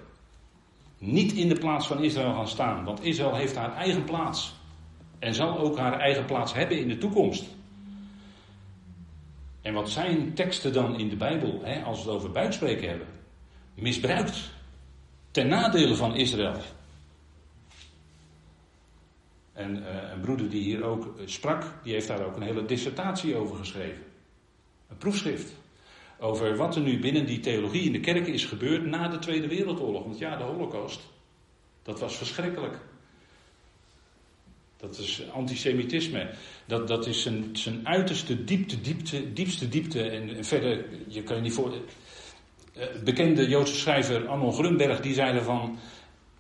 Niet in de plaats van Israël gaan staan, want Israël heeft haar eigen plaats. En zal ook haar eigen plaats hebben in de toekomst. En wat zijn teksten dan in de Bijbel, hè, als we het over buikspreken hebben? Misbruikt. Ten nadele van Israël. En uh, een broeder die hier ook eh, sprak, die heeft daar ook een hele dissertatie over geschreven. Een proefschrift. Over wat er nu binnen die theologie in de kerken is gebeurd na de Tweede Wereldoorlog. Want ja, de Holocaust. Dat was verschrikkelijk. Dat is antisemitisme. Dat, dat is zijn, zijn uiterste diepte, diepte, diepste diepte. En verder, je kan je niet voor. Uh, bekende Joodse schrijver Arnold Grunberg die zei ervan.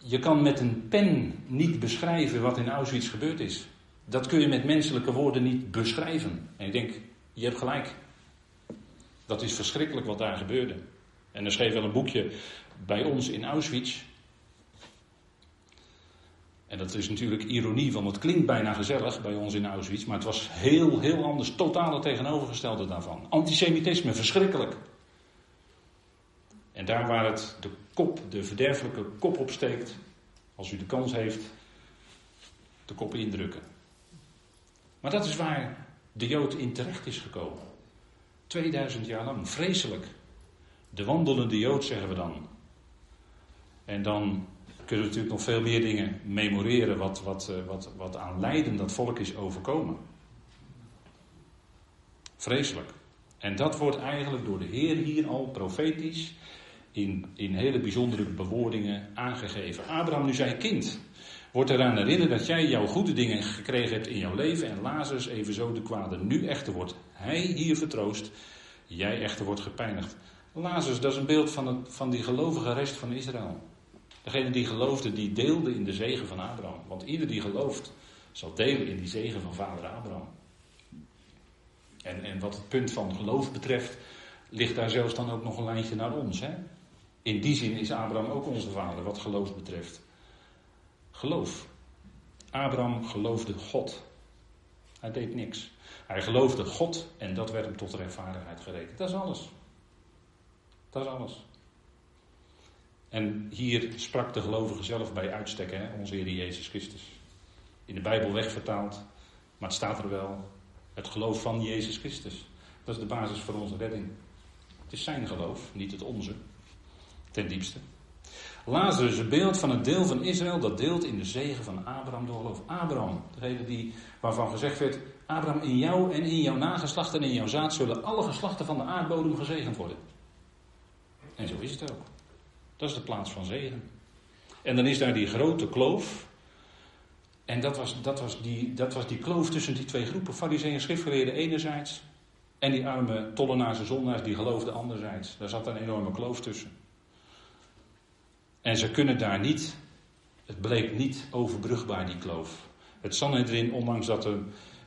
Je kan met een pen niet beschrijven wat in Auschwitz gebeurd is. Dat kun je met menselijke woorden niet beschrijven. En ik denk, je hebt gelijk. Dat is verschrikkelijk wat daar gebeurde. En er schreef wel een boekje bij ons in Auschwitz. En dat is natuurlijk ironie, want het klinkt bijna gezellig bij ons in Auschwitz, maar het was heel, heel anders, totale tegenovergestelde daarvan. Antisemitisme, verschrikkelijk. En daar waar het de kop, de verderfelijke kop opsteekt, als u de kans heeft, de kop indrukken. Maar dat is waar de Jood in terecht is gekomen. 2000 jaar lang, vreselijk. De wandelende Jood zeggen we dan. En dan kunnen we natuurlijk nog veel meer dingen memoreren wat, wat, eh, wat, wat aan lijden dat volk is overkomen. Vreselijk. En dat wordt eigenlijk door de Heer hier al profetisch in, in hele bijzondere bewoordingen aangegeven. Abraham, nu zei kind, wordt eraan herinnerd dat jij jouw goede dingen gekregen hebt in jouw leven en Lazarus evenzo de kwade. Nu echter wordt hij hier vertroost, jij echter wordt gepijnigd. Lazarus, dat is een beeld van, het, van die gelovige rest van Israël. Degene die geloofde, die deelde in de zegen van Abraham. Want ieder die gelooft, zal delen in die zegen van vader Abraham. En, en wat het punt van geloof betreft, ligt daar zelfs dan ook nog een lijntje naar ons. Hè? In die zin is Abraham ook onze vader, wat geloof betreft. Geloof. Abraham geloofde God. Hij deed niks. Hij geloofde God en dat werd hem tot rechtvaardigheid gerekend. Dat is alles. Dat is alles. En hier sprak de gelovige zelf bij uitstek, hè, onze Heer Jezus Christus. In de Bijbel wegvertaald, maar het staat er wel. Het geloof van Jezus Christus. Dat is de basis voor onze redding. Het is zijn geloof, niet het onze. Ten diepste. Lazarus, een beeld van het deel van Israël dat deelt in de zegen van Abraham door geloof. Abraham, degene die, waarvan gezegd werd, Abraham in jou en in jouw nageslacht en in jouw zaad zullen alle geslachten van de aardbodem gezegend worden. En zo is het ook. Dat is de plaats van zegen. En dan is daar die grote kloof. En dat was, dat was, die, dat was die kloof tussen die twee groepen. Farizeeën en schriftgeleerden enerzijds. En die arme tollenaars en zondaars die geloofden anderzijds. Daar zat een enorme kloof tussen. En ze kunnen daar niet, het bleek niet overbrugbaar die kloof. Het Sanhedrin, ondanks dat er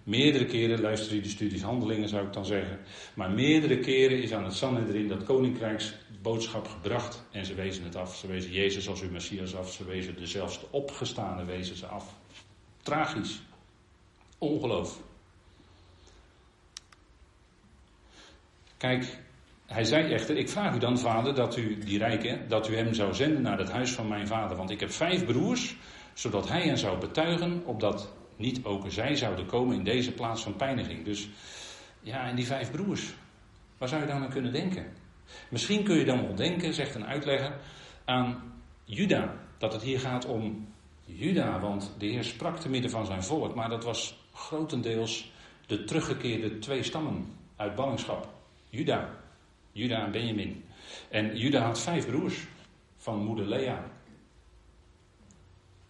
meerdere keren, luister je de studies handelingen zou ik dan zeggen, maar meerdere keren is aan het Sanhedrin dat koninkrijksboodschap gebracht en ze wezen het af. Ze wezen Jezus als uw Messias af, ze wezen de zelfs de opgestane wezen ze af. Tragisch. Ongeloof. Kijk, hij zei echter, ik vraag u dan, vader, dat u die rijke, dat u hem zou zenden naar het huis van mijn vader. Want ik heb vijf broers, zodat hij hen zou betuigen, opdat niet ook zij zouden komen in deze plaats van pijniging. Dus ja, en die vijf broers, waar zou je dan aan kunnen denken? Misschien kun je dan wel denken, zegt een uitlegger, aan Juda. Dat het hier gaat om Juda, want de Heer sprak te midden van zijn volk, maar dat was grotendeels de teruggekeerde twee stammen uit ballingschap. Juda, Juda en Benjamin. En Juda had vijf broers van moeder Lea.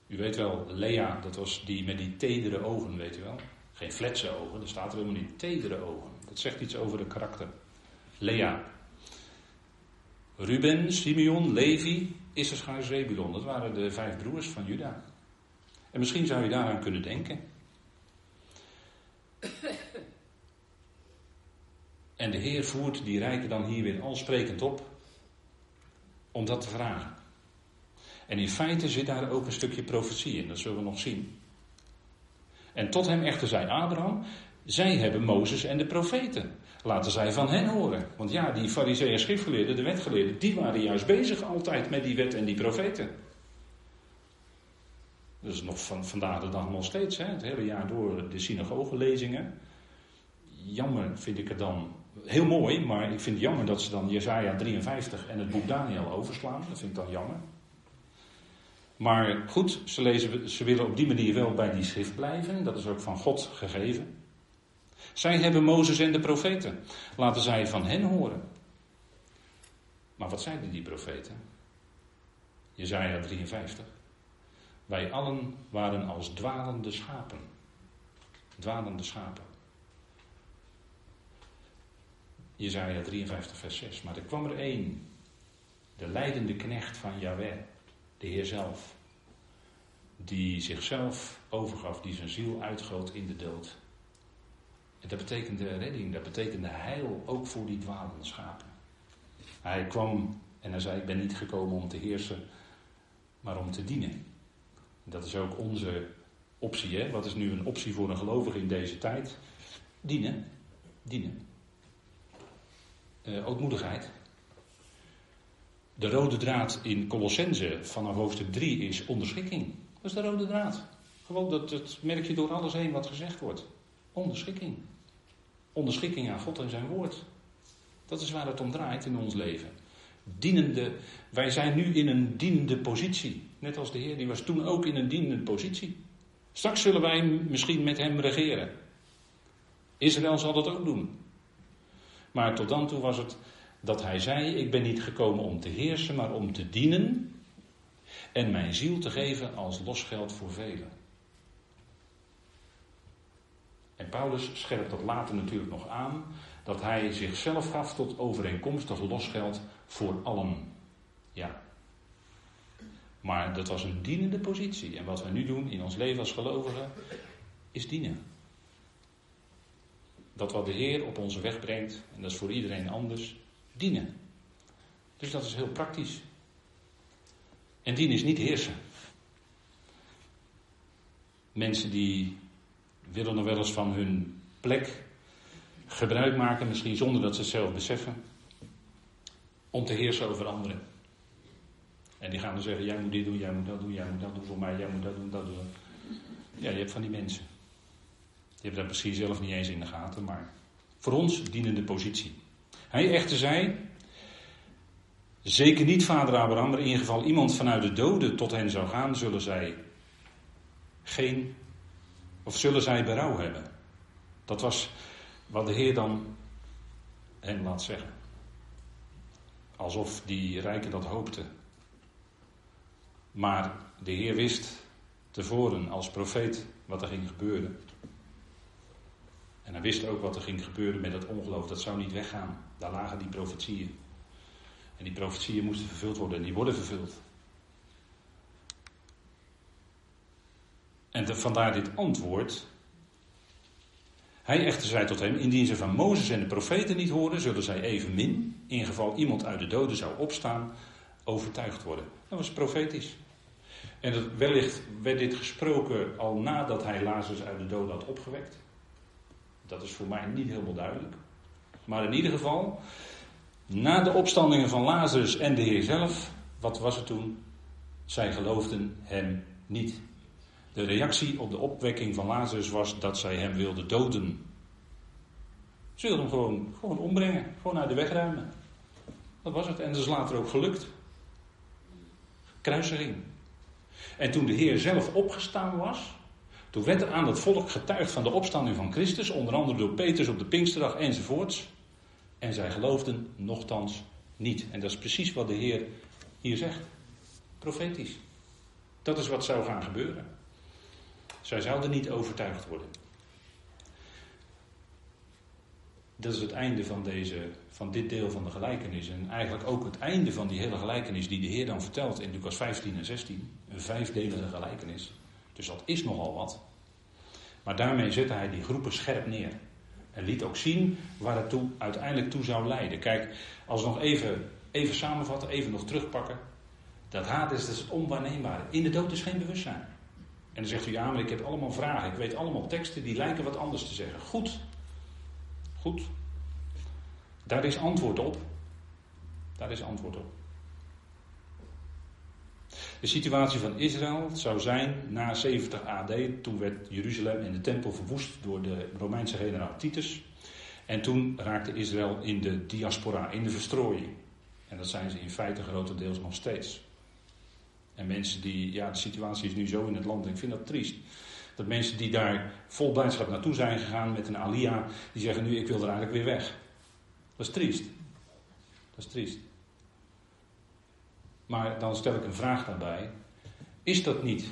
U weet wel, Lea, dat was die met die tedere ogen, weet u wel. Geen fletse ogen, er staat er helemaal niet tedere ogen. Dat zegt iets over de karakter. Lea. Ruben, Simeon, Levi, Issachar, Zebulon. Dat waren de vijf broers van Juda. En misschien zou je daaraan kunnen denken. En de Heer voert die rijken dan hier weer al sprekend op om dat te vragen. En in feite zit daar ook een stukje profetie in, dat zullen we nog zien. En tot hem echter zei Abraham, zij hebben Mozes en de profeten. Laten zij van hen horen. Want ja, die fariseeën schriftgeleerden, de wetgeleerden, die waren juist bezig altijd met die wet en die profeten. Dat is nog van vandaag de dag nog steeds, hè? het hele jaar door de synagogelezingen. Jammer vind ik het dan heel mooi, maar ik vind het jammer dat ze dan Jezaja 53 en het boek Daniel overslaan. Dat vind ik dan jammer. Maar goed, ze, lezen, ze willen op die manier wel bij die schrift blijven. Dat is ook van God gegeven. Zij hebben Mozes en de profeten. Laten zij van hen horen. Maar wat zeiden die profeten? Jezaja 53. Wij allen waren als dwalende schapen. Dwalende schapen. Jezaja 53, vers 6. Maar er kwam er één, de leidende knecht van Yahweh, de Heer zelf, die zichzelf overgaf, die zijn ziel uitgoot in de dood. En dat betekende redding, dat betekende heil ook voor die dwalende schapen. Hij kwam en hij zei: Ik ben niet gekomen om te heersen, maar om te dienen. Dat is ook onze optie. Hè? Wat is nu een optie voor een gelovige in deze tijd? Dienen. Dienen uh, ootmoedigheid. De rode draad in Colossense vanaf hoofdstuk 3 is onderschikking. Dat is de rode draad. Gewoon dat, dat merk je door alles heen wat gezegd wordt. Onderschikking. Onderschikking aan God en zijn woord. Dat is waar het om draait in ons leven. Dienende, wij zijn nu in een dienende positie. Net als de Heer, die was toen ook in een dienende positie. Straks zullen wij misschien met hem regeren. Israël zal dat ook doen. Maar tot dan toe was het dat hij zei: Ik ben niet gekomen om te heersen, maar om te dienen en mijn ziel te geven als losgeld voor velen. En Paulus scherpt dat later natuurlijk nog aan, dat hij zichzelf gaf tot overeenkomstig losgeld voor allen. Ja. Maar dat was een dienende positie. En wat wij nu doen in ons leven als gelovigen, is dienen. Dat wat de Heer op onze weg brengt, en dat is voor iedereen anders, dienen. Dus dat is heel praktisch. En dienen is niet heersen. Mensen die willen nog wel eens van hun plek gebruik maken, misschien zonder dat ze het zelf beseffen, om te heersen over anderen. En die gaan dan zeggen, jij moet dit doen, jij moet dat doen, jij moet dat doen voor mij, jij moet dat doen, dat doen. Ja, je hebt van die mensen. Hebben dat misschien zelf niet eens in de gaten, maar voor ons dienende positie. Hij echter zei, zeker niet vader Abraham, maar in ieder geval iemand vanuit de doden tot hen zou gaan, zullen zij geen, of zullen zij berouw hebben. Dat was wat de Heer dan hen laat zeggen. Alsof die rijken dat hoopten. Maar de Heer wist tevoren als profeet wat er ging gebeuren. En hij wist ook wat er ging gebeuren met het ongeloof. Dat zou niet weggaan. Daar lagen die profetieën. En die profetieën moesten vervuld worden en die worden vervuld. En vandaar dit antwoord. Hij echter zei tot hem: Indien ze van Mozes en de profeten niet horen, zullen zij evenmin, in geval iemand uit de doden zou opstaan, overtuigd worden. Dat was profetisch. En dat, wellicht werd dit gesproken al nadat hij Lazarus uit de doden had opgewekt. Dat is voor mij niet helemaal duidelijk. Maar in ieder geval, na de opstandingen van Lazarus en de Heer zelf, wat was er toen? Zij geloofden hem niet. De reactie op de opwekking van Lazarus was dat zij hem wilden doden. Ze wilden hem gewoon, gewoon ombrengen, gewoon uit de weg ruimen. Dat was het. En dat is later ook gelukt. Kruising. En toen de Heer zelf opgestaan was, toen werd er aan het volk getuigd van de opstanding van Christus, onder andere door Petrus op de Pinksterdag enzovoorts. En zij geloofden nogthans niet. En dat is precies wat de Heer hier zegt. Profetisch. Dat is wat zou gaan gebeuren. Zij zouden niet overtuigd worden. Dat is het einde van, deze, van dit deel van de gelijkenis. En eigenlijk ook het einde van die hele gelijkenis die de Heer dan vertelt in Lucas 15 en 16. Een vijfdelige gelijkenis. Dus dat is nogal wat. Maar daarmee zette hij die groepen scherp neer. En liet ook zien waar het toe, uiteindelijk toe zou leiden. Kijk, als we nog even, even samenvatten, even nog terugpakken. Dat haat is dus het onwaarneembare. In de dood is geen bewustzijn. En dan zegt u, ja, maar ik heb allemaal vragen. Ik weet allemaal teksten die lijken wat anders te zeggen. Goed. Goed. Daar is antwoord op. Daar is antwoord op. De situatie van Israël zou zijn na 70 AD. Toen werd Jeruzalem en de tempel verwoest door de Romeinse generaal Titus. En toen raakte Israël in de diaspora, in de verstrooiing. En dat zijn ze in feite grotendeels nog steeds. En mensen die, ja, de situatie is nu zo in het land, ik vind dat triest. Dat mensen die daar vol blijdschap naartoe zijn gegaan met een alia, die zeggen nu ik wil er eigenlijk weer weg. Dat is triest. Dat is triest. Maar dan stel ik een vraag daarbij. Is dat niet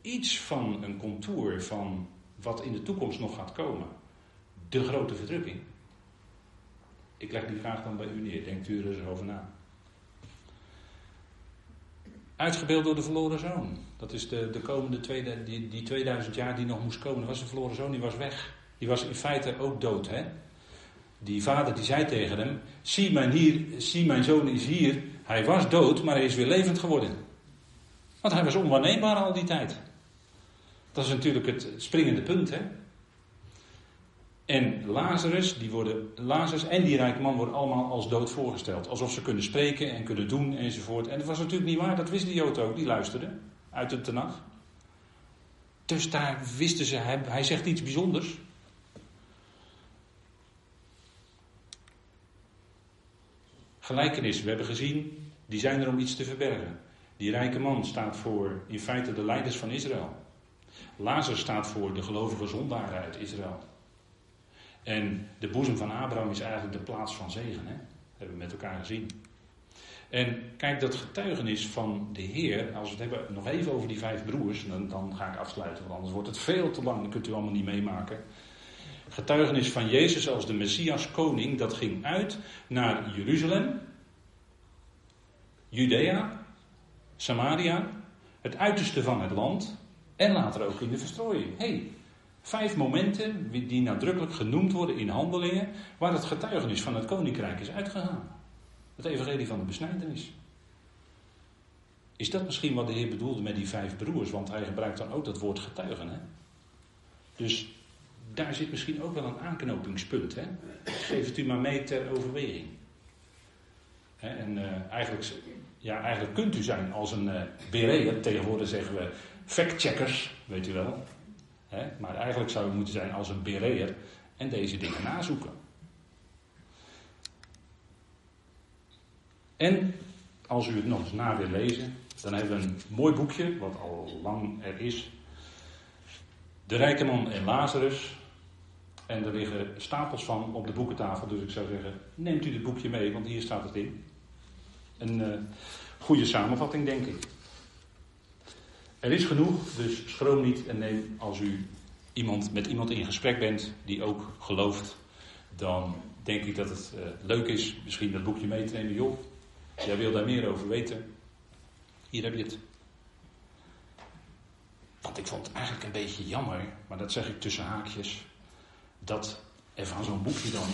iets van een contour van wat in de toekomst nog gaat komen? De grote verdrukking. Ik leg die vraag dan bij u neer. Denkt u er eens over na. Uitgebeeld door de verloren zoon. Dat is de, de komende tweede, die, die 2000 jaar die nog moest komen. Was een verloren zoon, die was weg. Die was in feite ook dood. Hè? Die vader die zei tegen hem: zie mijn, hier, zie mijn zoon is hier. Hij was dood, maar hij is weer levend geworden. Want hij was onwaarneembaar al die tijd. Dat is natuurlijk het springende punt. Hè? En Lazarus, die worden, Lazarus en die rijke man worden allemaal als dood voorgesteld. Alsof ze kunnen spreken en kunnen doen enzovoort. En dat was natuurlijk niet waar, dat wist de Jood ook, die luisterde uit de Tenach. Dus daar wisten ze, hij zegt iets bijzonders. Gelijkenis, we hebben gezien, die zijn er om iets te verbergen. Die rijke man staat voor in feite de leiders van Israël. Lazarus staat voor de gelovige zondaren uit Israël. En de boezem van Abraham is eigenlijk de plaats van zegen. Hè? Dat hebben we met elkaar gezien. En kijk, dat getuigenis van de Heer, als we het hebben nog even over die vijf broers, dan, dan ga ik afsluiten, want anders wordt het veel te lang, dat kunt u allemaal niet meemaken. Getuigenis van Jezus als de Messias koning, dat ging uit naar Jeruzalem, Judea, Samaria, het uiterste van het land en later ook in de verstrooiing. hey, vijf momenten die nadrukkelijk genoemd worden in handelingen waar het getuigenis van het koninkrijk is uitgegaan. Het evangelie van de besnijdenis. Is dat misschien wat de Heer bedoelde met die vijf broers? Want hij gebruikt dan ook dat woord getuigen. Hè? Dus daar zit misschien ook wel een aanknopingspunt. Hè? Geef het u maar mee ter overweging. Hè? En uh, eigenlijk, ja, eigenlijk kunt u zijn als een uh. Tegenwoordig zeggen we factcheckers, weet u wel. Hè? Maar eigenlijk zou u moeten zijn als een bereer en deze dingen nazoeken. En als u het nog eens na wil lezen, dan hebben we een mooi boekje, wat al lang er is. De rijke man en Lazarus. En er liggen stapels van op de boekentafel. Dus ik zou zeggen, neemt u dit boekje mee, want hier staat het in. Een uh, goede samenvatting, denk ik. Er is genoeg, dus schroom niet en neem als u iemand, met iemand in gesprek bent die ook gelooft, dan denk ik dat het uh, leuk is misschien dat boekje mee te nemen. Joh, Jij wil daar meer over weten? Hier heb je het. Want ik vond het eigenlijk een beetje jammer, maar dat zeg ik tussen haakjes, dat er van zo'n boekje dan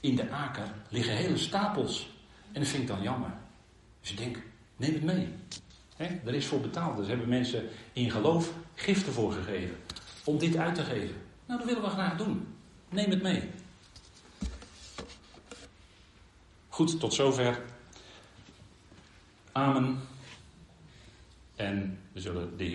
in de aker liggen hele stapels. En dat vind ik dan jammer. Dus ik denk, neem het mee. Er is voor betaald. Dus hebben mensen in geloof giften voor gegeven. Om dit uit te geven. Nou, dat willen we graag doen. Neem het mee. Goed, tot zover. Amen. En we zullen de Heer